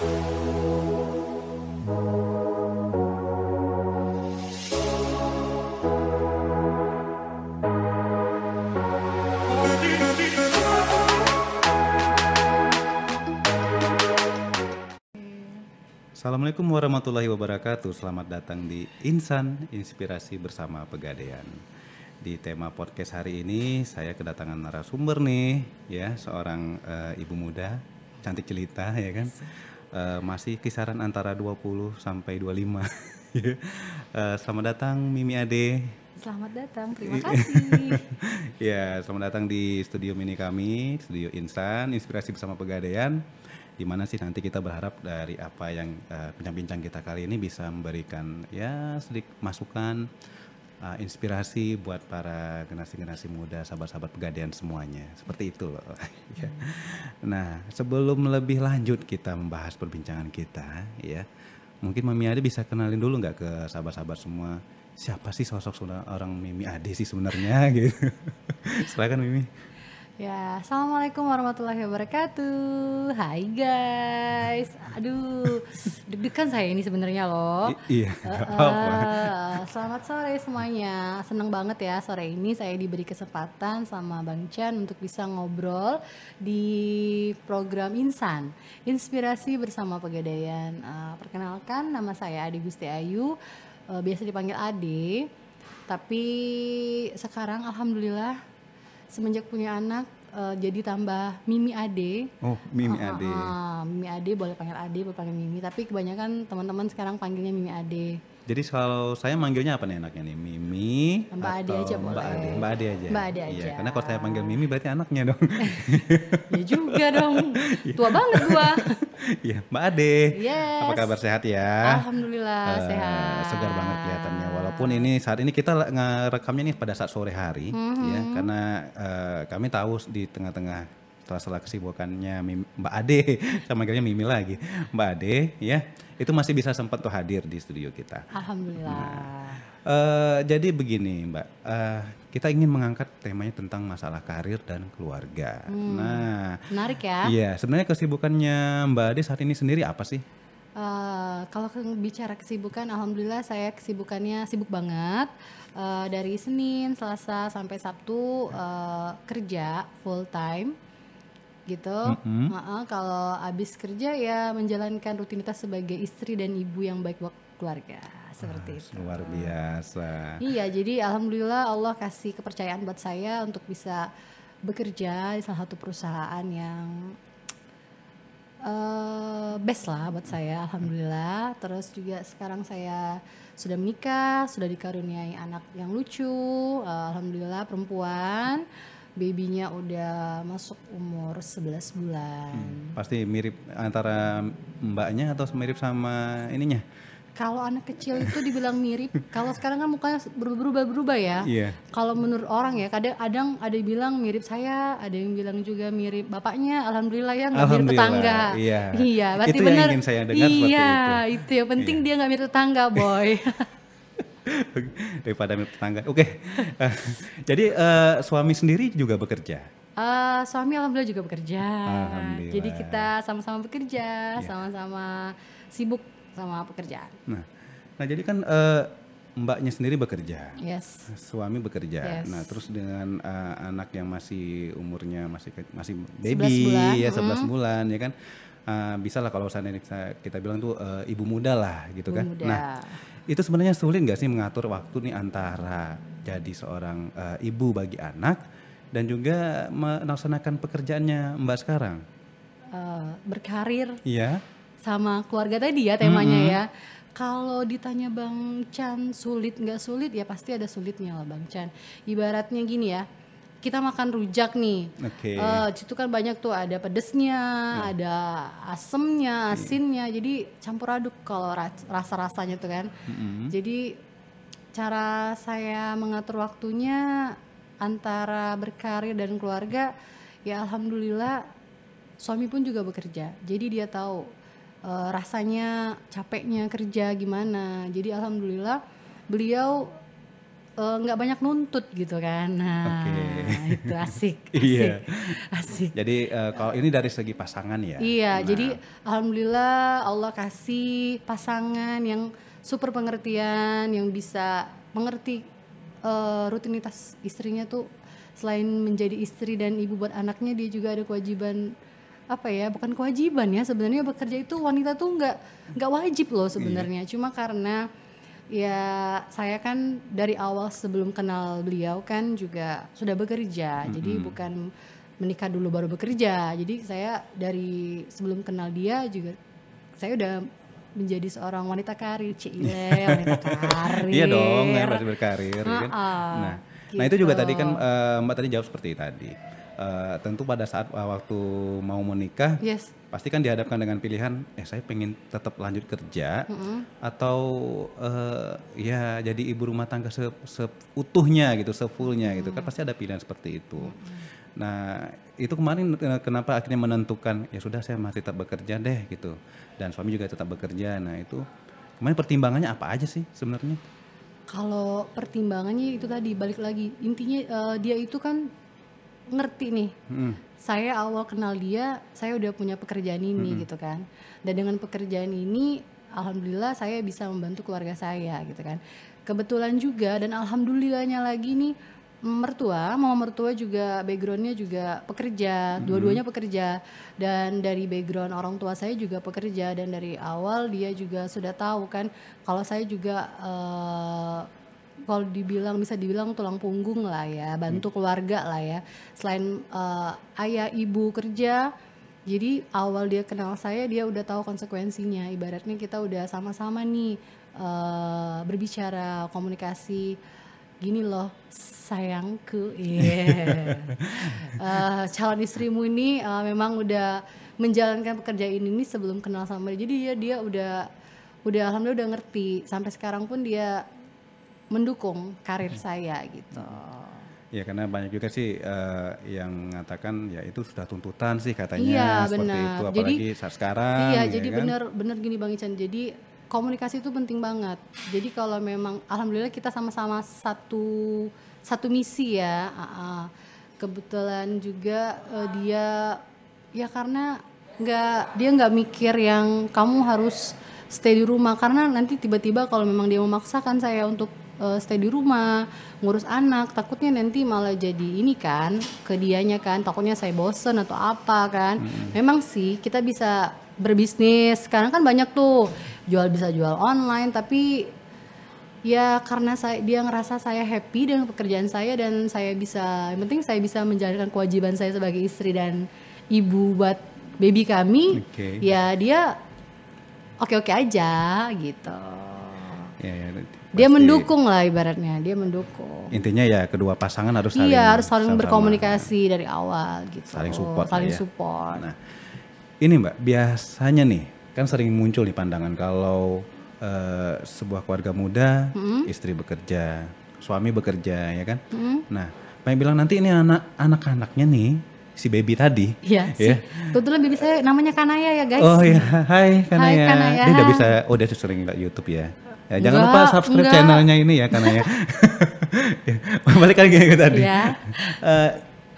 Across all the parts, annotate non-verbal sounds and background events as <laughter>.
Assalamualaikum warahmatullahi wabarakatuh. Selamat datang di Insan Inspirasi bersama Pegadaian. Di tema podcast hari ini saya kedatangan narasumber nih, ya seorang eh, ibu muda, cantik jelita ya kan. Eh, masih kisaran antara 20 sampai 25. <laughs> Eh, selamat datang Mimi Ade. Selamat datang, terima <laughs> kasih. ya, selamat datang di studio mini kami, studio Insan Inspirasi bersama Pegadaian. Di mana sih nanti kita berharap dari apa yang eh, bincang-bincang kita kali ini bisa memberikan ya sedikit masukan, eh, inspirasi buat para generasi-generasi muda, sahabat-sahabat Pegadaian semuanya. Seperti itu loh. <laughs> Ya. nah, sebelum lebih lanjut kita membahas perbincangan kita, ya, mungkin Mami Ade bisa kenalin dulu nggak ke sahabat-sahabat semua siapa sih sosok orang Mimi Ade sih sebenarnya <laughs> gitu. Silakan Mimi. Ya, assalamualaikum warahmatullahi wabarakatuh. Hai guys, aduh, deg-degan saya ini sebenarnya loh. I- iya, apa-apa. eh, selamat sore semuanya. Seneng banget ya sore ini saya diberi kesempatan sama Bang Chan untuk bisa ngobrol di program Insan, Inspirasi bersama Pegadaian. Eh, perkenalkan nama saya Ade Gusti Ayu, eh, biasa dipanggil Ade. Tapi sekarang alhamdulillah semenjak punya anak eh, jadi tambah Mimi Ade. Oh, Mimi Ah, Ade. ah, ah. Mimi Ade boleh panggil Ade, boleh panggil Mimi. Tapi kebanyakan teman-teman sekarang panggilnya Mimi Ade. Jadi kalau saya manggilnya apa nih enaknya nih? Mimi Mbak Ade aja Mbak boleh. Ade. Mbak Ade aja. Mbak Ade Iya, aja. karena kalau saya panggil Mimi berarti anaknya dong. <laughs> Ya juga dong. Tua banget gua. Iya, Mbak Ade. Yes. Apa kabar sehat ya? Alhamdulillah Eh, sehat. Segar banget kelihatannya. Walaupun ini saat ini kita ngerekamnya nih pada saat sore hari, Mm-hmm. ya, karena eh, kami tahu di tengah-tengah setelah kesibukannya Mim- Mbak Ade, <laughs> sama manggilnya Mimi lagi, Mbak Ade, ya, itu masih bisa sempat tuh hadir di studio kita. Alhamdulillah. Eh, jadi begini Mbak, Eh, kita ingin mengangkat temanya tentang masalah karir dan keluarga. Nah, Menarik ya. iya sebenarnya kesibukannya Mbak Ade saat ini sendiri apa sih? Eh, kalau bicara kesibukan, alhamdulillah saya kesibukannya sibuk banget. Eh, dari Senin, Selasa sampai Sabtu eh, kerja full time, gitu. Heeh, kalau habis kerja ya menjalankan rutinitas sebagai istri dan ibu yang baik buat keluarga, seperti itu. Luar biasa. Iya, jadi alhamdulillah Allah kasih kepercayaan buat saya untuk bisa bekerja di salah satu perusahaan yang eh best lah buat saya, alhamdulillah. Terus juga sekarang saya sudah menikah, sudah dikaruniai anak yang lucu, eh, alhamdulillah perempuan. Babynya udah masuk umur 11 bulan. Pasti mirip antara mbaknya atau mirip sama ininya? Kalau anak kecil itu dibilang mirip, <laughs> kalau sekarang kan mukanya berubah-berubah ya. Iya. Kalau menurut orang ya, kadang-kadang ada yang bilang mirip saya, ada yang bilang juga mirip bapaknya. Alhamdulillah ya nggak mirip tetangga. iya. iya, berarti Itu yang benar. ingin saya dengar iya, itu. Iya. itu yang penting dia nggak mirip tetangga, boy. <laughs> <laughs> Daripada mirip tetangga. Oke. Eh, Jadi eh, suami sendiri juga bekerja. Eh, suami alhamdulillah juga bekerja. Alhamdulillah. Iya. Jadi kita sama-sama bekerja, sama-sama sibuk sama pekerjaan. Nah, nah jadi kan eh, mbaknya sendiri bekerja. Yes. Suami bekerja. Yes. Nah, terus dengan eh, anak yang masih umurnya masih masih 11 baby bulan, ya 11 bulan ya kan. Eh, bisa lah kalau seandainya kita, kita bilang tuh eh, ibu muda lah gitu Ibu kan. muda. Nah, itu sebenarnya sulit nggak sih mengatur waktu nih antara jadi seorang eh, ibu bagi anak dan juga melaksanakan pekerjaannya Mbak sekarang? Eh, berkarir Iya. Sama keluarga tadi ya temanya ya. Kalau ditanya Bang Chan sulit nggak sulit ya pasti ada sulitnya lah Bang Chan. Ibaratnya gini ya, kita makan rujak nih. Oke. Eh, situ kan banyak tuh ada pedesnya, Iya. ada asemnya, asinnya. Jadi campur aduk kalau rasa rasanya tuh kan. Jadi cara saya mengatur waktunya antara berkarir dan keluarga ya alhamdulillah suami pun juga bekerja. Jadi dia tahu eh, rasanya capeknya kerja gimana. Jadi alhamdulillah beliau eh, nggak banyak nuntut gitu kan. Nah, Oke. itu asik, <laughs> asik, Iya. asik. Jadi eh, kalau ini dari segi pasangan ya. Iya, Nah, jadi alhamdulillah Allah kasih pasangan yang super pengertian, yang bisa mengerti eh, rutinitas istrinya tuh selain menjadi istri dan ibu buat anaknya, dia juga ada kewajiban apa ya? Bukan kewajiban ya, sebenarnya bekerja itu wanita tuh nggak nggak wajib loh sebenarnya. Cuma karena ya saya kan dari awal sebelum kenal beliau kan juga sudah bekerja, jadi bukan menikah dulu baru bekerja. Jadi saya dari sebelum kenal dia juga saya udah menjadi seorang wanita karir, cile, wanita <laughs> karir. Iya dong, masih berkarir. ya kan? Ah, Nah, nah itu juga gitu. tadi kan eh, Mbak tadi jawab seperti tadi. Eh, tentu pada saat eh, waktu mau menikah, Yes. pasti kan dihadapkan dengan pilihan, eh saya pengen tetap lanjut kerja atau eh, ya jadi ibu rumah tangga se- seutuhnya gitu, sefullnya gitu kan pasti ada pilihan seperti itu. Nah itu kemarin kenapa akhirnya menentukan ya sudah saya masih tetap bekerja deh gitu dan suami juga tetap bekerja. Nah itu kemarin pertimbangannya apa aja sih sebenarnya? Kalau pertimbangannya itu tadi balik lagi intinya eh, dia itu kan ngerti nih. Hmm. Saya awal kenal dia, saya udah punya pekerjaan ini gitu kan. Dan dengan pekerjaan ini, alhamdulillah saya bisa membantu keluarga saya gitu kan. Kebetulan juga dan alhamdulillahnya lagi nih mertua, mama mertua juga backgroundnya juga pekerja, dua-duanya pekerja dan dari background orang tua saya juga pekerja dan dari awal dia juga sudah tahu kan kalau saya juga eh, kalau dibilang bisa dibilang tulang punggung lah ya, bantu keluarga lah ya. Selain eh, ayah ibu kerja, jadi awal dia kenal saya dia udah tahu konsekuensinya. Ibaratnya kita udah sama-sama nih eh, berbicara komunikasi. Gini loh sayangku iya. <laughs> Eh, calon istrimu ini eh, memang udah menjalankan pekerjaan ini sebelum kenal sama dia. Jadi dia dia udah udah alhamdulillah udah ngerti. Sampai sekarang pun dia mendukung karir saya gitu. Ya karena banyak juga sih eh, yang mengatakan ya itu sudah tuntutan sih katanya Iya, seperti benar. itu Jadi- apalagi saat sekarang. iya ya jadi kan? bener bener gini bang Ican. Jadi komunikasi itu penting banget. Jadi kalau memang alhamdulillah kita sama-sama satu satu misi ya kebetulan juga eh, dia ya karena nggak dia nggak mikir yang kamu harus stay di rumah. Karena nanti tiba-tiba kalau memang dia memaksakan saya untuk eh, stay di rumah ngurus anak takutnya nanti malah jadi ini kan ke dianya kan takutnya saya bosen atau apa kan. Memang sih kita bisa berbisnis. Sekarang kan banyak tuh jual bisa jual online tapi ya karena saya dia ngerasa saya happy dengan pekerjaan saya dan saya bisa yang penting saya bisa menjalankan kewajiban saya sebagai istri dan ibu buat baby kami Oke. ya dia oke oke aja gitu. Ya, ya, dia pasti mendukung lah ibaratnya dia mendukung Intinya ya kedua pasangan harus saling iya harus saling sama-sama. berkomunikasi dari awal gitu Saling support saling ya. support Nah, ini Mbak, biasanya nih kan sering muncul nih pandangan kalau eh, sebuah keluarga muda, istri bekerja, suami bekerja, ya kan? Nah, pengen bilang nanti ini anak anak-anaknya nih si baby tadi. Iya sih. Ya. Kebetulan baby saya namanya Kanaya ya guys. Oh ya, hai Kanaya. Kanaya. Dia udah bisa, oh dia sering lihat YouTube ya. Ya, jangan lupa Enggak, subscribe enggak. channelnya ini ya Kanaya. Ya, <laughs> Balik lagi ke tadi. Iya. Eh,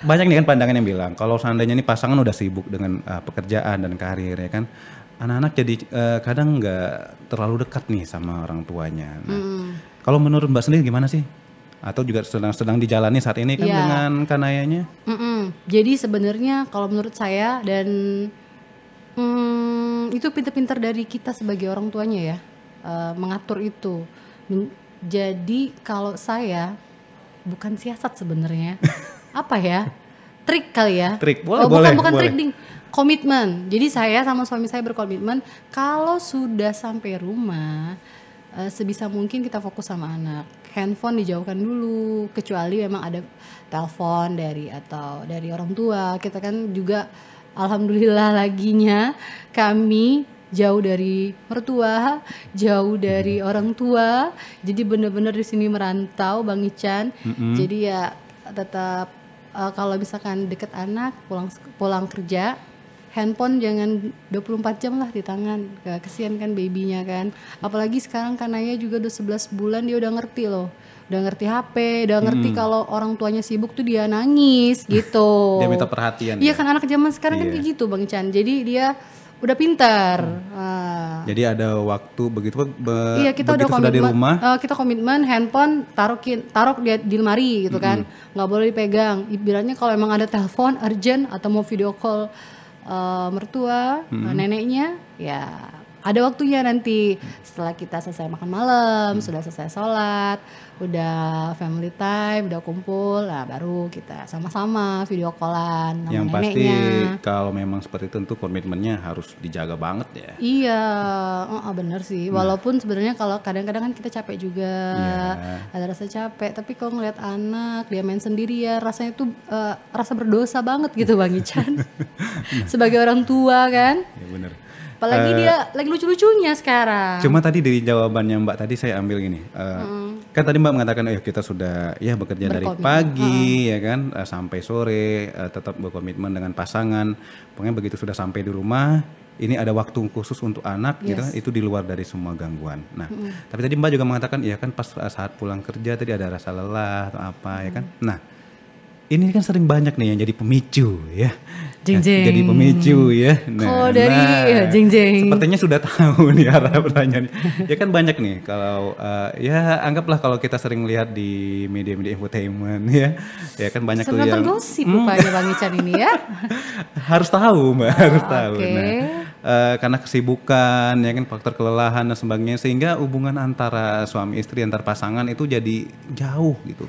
banyak nih kan pandangan yang bilang kalau seandainya ini pasangan udah sibuk dengan eh, pekerjaan dan karir ya kan, anak-anak jadi eh, kadang nggak terlalu dekat nih sama orang tuanya. Nah, Hmm. Kalau menurut Mbak sendiri gimana sih? Atau juga sedang-sedang dijalani saat ini kan Iya. dengan Kanayanya? Mm-mm. Jadi sebenarnya kalau menurut saya dan mm, itu pinter-pinter dari kita sebagai orang tuanya ya eh, mengatur itu. Men- Jadi kalau saya bukan siasat sebenarnya, <laughs> apa ya? Trik kali ya? Trik, boleh, oh, bukan boleh, bukan boleh. trik ding. Komitmen. Jadi saya sama suami saya berkomitmen kalau sudah sampai rumah eh, sebisa mungkin kita fokus sama anak. Handphone dijauhkan dulu kecuali memang ada telepon dari atau dari orang tua. Kita kan juga alhamdulillah laginya kami jauh dari mertua, jauh dari orang tua. Jadi bener-bener di sini merantau Bang Ican. Jadi ya tetap eh, kalau misalkan deket anak pulang pulang kerja handphone jangan 24 jam lah di tangan Gak kesian kan babynya kan apalagi sekarang kan Naya juga udah 11 bulan dia udah ngerti loh udah ngerti HP, udah ngerti kalau orang tuanya sibuk tuh dia nangis <laughs> gitu. Dia minta perhatian. Iya ya? kan anak zaman sekarang kan Iya. kayak gitu Bang Chan. Jadi dia udah pintar. Ah. Jadi ada waktu begitu be- Iya kita udah sudah di komitmen, rumah. eh, kita komitmen handphone taruh kin- taruh di, di lemari gitu kan, nggak boleh dipegang. Ibaratnya kalau emang ada telepon urgent atau mau video call eh, mertua, eh, neneknya, ya ada waktunya nanti setelah kita selesai makan malam, sudah selesai sholat, udah family time, udah kumpul, nah baru kita sama-sama video callan sama Yang pasti neneknya. kalau memang seperti itu tentu komitmennya harus dijaga banget ya. Iya, oh, oh, bener sih. Walaupun sebenarnya kalau kadang-kadang kan kita capek juga, Iya. ada rasa capek. Tapi kalau ngeliat anak dia main sendiri ya, rasanya tuh eh, rasa berdosa banget gitu Bang Ican. <laughs> Sebagai orang tua kan, Ya benar. Apalagi dia lagi lucu-lucunya sekarang. Cuma tadi dari jawabannya Mbak tadi saya ambil gini. eh, Kan tadi Mbak mengatakan oh kita sudah ya bekerja dari pagi ya kan eh, sampai sore eh, tetap berkomitmen dengan pasangan. Pokoknya begitu sudah sampai di rumah ini ada waktu khusus untuk anak gitu kan, itu di luar dari semua gangguan. Nah, tapi tadi Mbak juga mengatakan ya kan pas saat pulang kerja tadi ada rasa lelah atau apa ya kan. Nah, ini kan sering banyak nih yang jadi pemicu ya. Jeng, jeng. Jadi pemicu ya. Kalau dari ya, jeng, jeng. Sepertinya sudah tahu nih arah pertanyaannya. ya kan banyak nih kalau eh, ya anggaplah kalau kita sering lihat di media-media infotainment ya. Ya kan banyak tuh Sering nonton yang gosip rupanya Bang Ican ini ya. <laughs> harus tahu Mbak, harus tahu. oke. Nah, eh, karena kesibukan ya kan faktor kelelahan dan sebagainya sehingga hubungan antara suami istri antar pasangan itu jadi jauh gitu.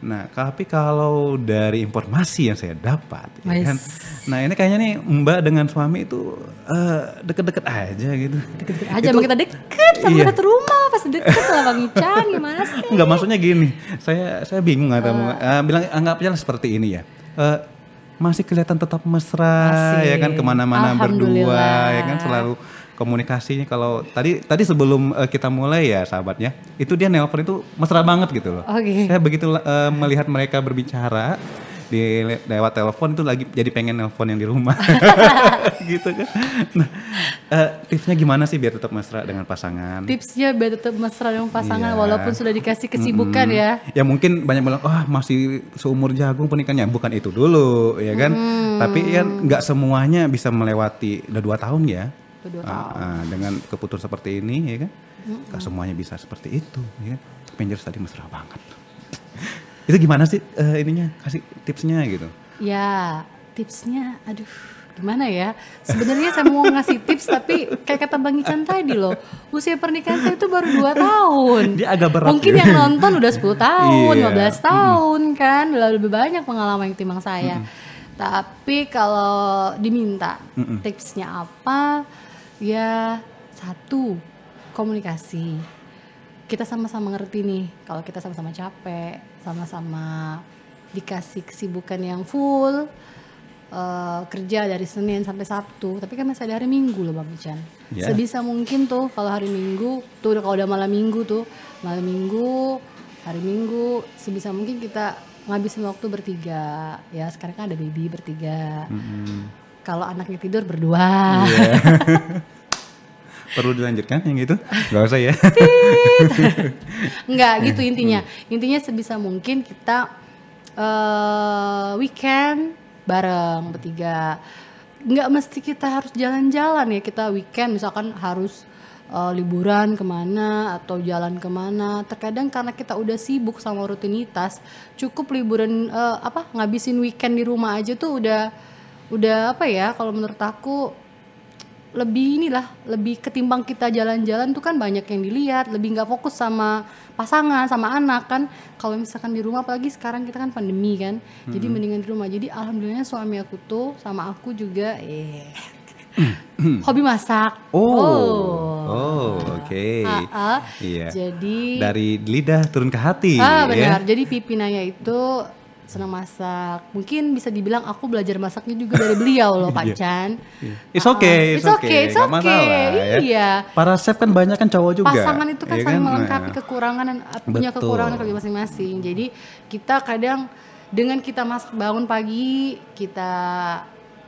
Nah, tapi kalau dari informasi yang saya dapat, ya Wes. kan, nah ini kayaknya nih Mbak dengan suami itu eh, deket-deket aja gitu. Deket-deket aja emang kita deket sama Iya. rumah pasti deket lah Bang Ican gimana sih? Enggak maksudnya gini, saya saya bingung atau mau eh, bilang anggap aja seperti ini ya. Eh, masih kelihatan tetap mesra Masih. ya kan ke mana-mana berdua ya kan selalu komunikasinya kalau tadi tadi sebelum eh, kita mulai ya sahabatnya itu dia nelpon itu mesra banget gitu loh. Oke. Saya begitu eh, melihat mereka berbicara di le- lewat telepon itu lagi jadi pengen nelpon yang di rumah <laughs> <laughs> gitu kan. Nah, eh, tipsnya gimana sih biar tetap mesra dengan pasangan? Tipsnya biar tetap mesra dengan pasangan Iya. walaupun sudah dikasih kesibukan ya. Ya mungkin banyak bilang, wah masih seumur jagung pernikahannya. Bukan itu dulu, ya kan? Tapi kan nggak semuanya bisa melewati udah dua tahun ya. Dua Ah, ah, dengan keputusan seperti ini, ya kan? Nggak semuanya bisa seperti itu, ya? Tapi yang jelas tadi mesra banget. <laughs> itu gimana sih eh, ininya? Kasih tipsnya gitu. Ya, tipsnya aduh gimana ya? Sebenarnya saya mau ngasih tips tapi kayak kata Bang Ican tadi loh, usia pernikahan saya itu baru 2 tahun. Dia agak berat Mungkin ya. yang nonton udah 10 <laughs> tahun, Iya. 15 tahun kan, udah lebih banyak pengalaman yang timbang saya. Tapi kalau diminta tipsnya apa? Ya satu komunikasi. Kita sama-sama ngerti nih kalau kita sama-sama capek, sama-sama dikasih kesibukan yang full eh, kerja dari Senin sampai Sabtu, tapi kan masih ada hari Minggu loh Bang Ican. Ya. Sebisa mungkin tuh kalau hari Minggu tuh udah kalau udah malam Minggu tuh malam Minggu hari Minggu sebisa mungkin kita ngabisin waktu bertiga ya sekarang kan ada baby bertiga kalau anaknya tidur berdua Iya. <laughs> Perlu dilanjutkan yang itu? Gak usah ya. Enggak <laughs> gitu intinya. Intinya sebisa mungkin kita eh weekend bareng bertiga. Enggak mesti kita harus jalan-jalan ya. Kita weekend misalkan harus eh, liburan ke mana atau jalan ke mana. Terkadang karena kita udah sibuk sama rutinitas, cukup liburan eh, apa ngabisin weekend di rumah aja tuh udah udah apa ya? Kalau menurut aku lebih inilah lebih ketimbang kita jalan-jalan tuh kan banyak yang dilihat lebih nggak fokus sama pasangan sama anak kan kalau misalkan di rumah apalagi sekarang kita kan pandemi kan jadi mendingan di rumah jadi alhamdulillah suami aku tuh sama aku juga <clears throat> eh hobi masak Oh, oh, oke. Ah, ah. Iya. jadi Dari lidah turun ke hati. ah ya. benar jadi Pipi Naya itu senang masak mungkin bisa dibilang aku belajar masaknya juga dari beliau loh Pak <laughs> Iya. Chan It's Ah, okay, it's, it's okay, it's nggak okay. masalah ya. Iya. Para chef kan banyak kan cowok juga. pasangan itu kan ya saling melengkapi Nah, kekurangan dan punya Betul. kekurangan kerja masing-masing. Jadi kita kadang dengan kita masak bangun pagi, kita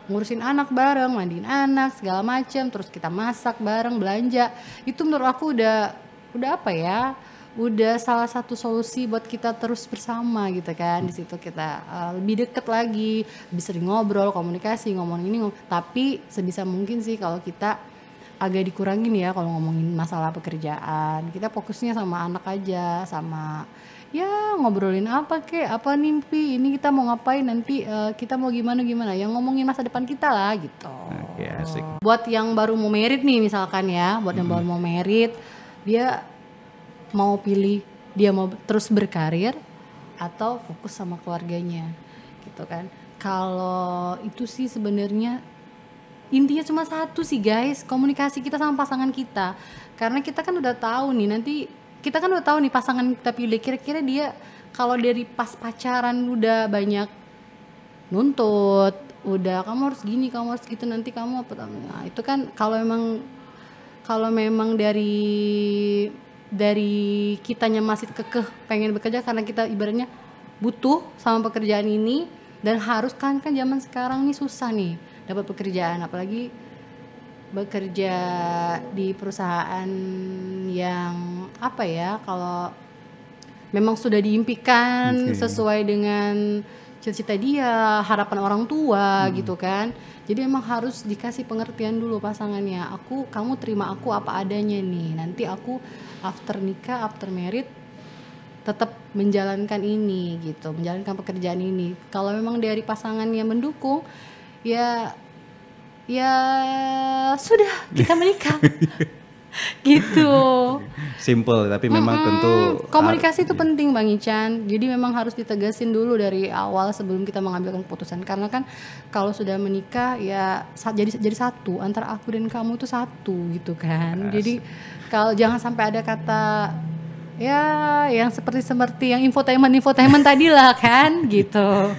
ngurusin anak bareng, mandiin anak segala macam, terus kita masak bareng, belanja. Itu menurut aku udah udah apa ya? Udah salah satu solusi buat kita terus bersama gitu kan. Di situ kita uh, lebih deket lagi lebih sering ngobrol komunikasi ngomong ini ngom tapi sebisa mungkin sih kalau kita agak dikurangin ya kalau ngomongin masalah pekerjaan. Kita fokusnya sama anak aja sama ya ngobrolin apa kek apa mimpi ini kita mau ngapain nanti uh, kita mau gimana gimana. Yang ngomongin masa depan kita lah gitu. Oke, asik. buat yang baru mau merit nih misalkan ya buat yang baru mau merit dia mau pilih dia mau terus berkarir atau fokus sama keluarganya gitu kan. Kalau itu sih sebenarnya intinya cuma satu sih guys komunikasi kita sama pasangan kita. Karena kita kan udah tahu nih nanti kita kan udah tahu nih pasangan kita pilih. Kira-kira dia kalau dari pas pacaran udah banyak nuntut udah kamu harus gini kamu harus gitu nanti kamu apa nah, itu kan kalau emang kalau memang dari dari kitanya masih kekeh pengen bekerja karena kita ibaratnya butuh sama pekerjaan ini. Dan harus kan kan zaman sekarang nih susah nih dapat pekerjaan. Apalagi bekerja di perusahaan yang apa ya kalau memang sudah diimpikan Oke. sesuai dengan cita-cita dia harapan orang tua gitu kan jadi emang harus dikasih pengertian dulu pasangannya. Aku kamu terima aku apa adanya nih. Nanti aku after nikah after merit tetap menjalankan ini gitu menjalankan pekerjaan ini. Kalau memang dari pasangan yang mendukung ya ya sudah kita menikah <laughs> <laughs> gitu Simple, tapi memang Mm-mm. tentu komunikasi itu penting Bang Ican. Jadi memang harus ditegasin dulu dari awal sebelum kita mengambil keputusan. Karena kan kalau sudah menikah ya jadi jadi satu antara aku dan kamu itu satu gitu kan. Jadi kalau jangan sampai ada kata ya yang seperti seperti yang infotainment infotainment tadi lah <laughs> kan gitu.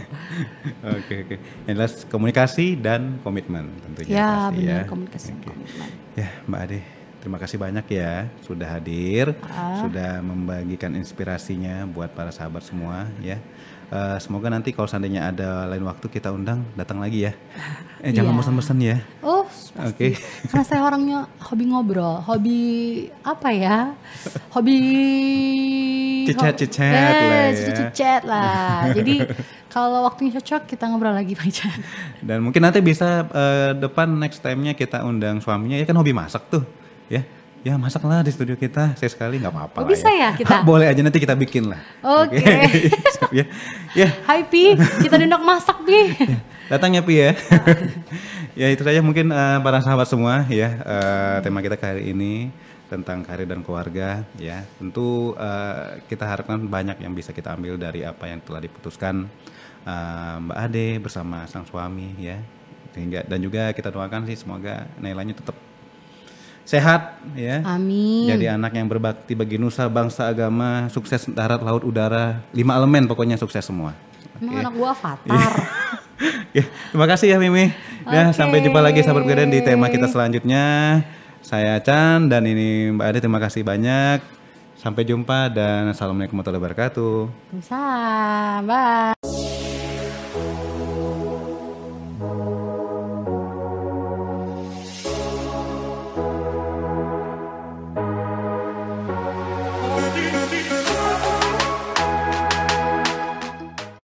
Oke oke. Yang jelas komunikasi dan komitmen tentunya ya pasti benar ya. komunikasi dan Oke. komitmen. Ya Mbak Ade, terima kasih banyak ya sudah hadir, Ah. sudah membagikan inspirasinya buat para sahabat semua ya. Eh, semoga nanti kalau seandainya ada lain waktu kita undang datang lagi ya. Eh jangan Iya. bosan-bosan ya. Oh, pasti. Karena saya orangnya hobi ngobrol, hobi apa ya? Hobi <laughs> Cicet-cicet Eh, lah ya. cicet-cicet lah. <laughs> Jadi kalau waktunya cocok kita ngobrol lagi Pak Ican. Dan mungkin nanti bisa eh, depan next time-nya kita undang suaminya ya kan hobi masak tuh ya. Ya masaklah di studio kita saya sekali nggak apa-apa Oh, bisa ya kita? <laughs> Boleh aja nanti kita bikin lah. Oke. <laughs> ya. Ya, Hai Pi, kita <laughs> diundang masak Pi. datang ya Pi ya. ya itu saja mungkin eh, para sahabat semua ya eh, tema kita kali ini tentang karir dan keluarga ya. Tentu eh, kita harapkan banyak yang bisa kita ambil dari apa yang telah diputuskan eh, Mbak Ade bersama sang suami ya. Sehingga dan juga kita doakan sih semoga Nailanya tetap sehat ya. Amin. Jadi anak yang berbakti bagi nusa, bangsa, agama, sukses darat, laut, udara, lima elemen pokoknya sukses semua. Emang anak gua avatar. <laughs> Ya, terima kasih ya Mimi. Ya, sampai jumpa lagi sahabat Pegadaian di tema kita selanjutnya. Saya Chan dan ini Mbak Ade terima kasih banyak. Sampai jumpa dan assalamualaikum warahmatullahi wabarakatuh. Waalaikumsalam. Bye.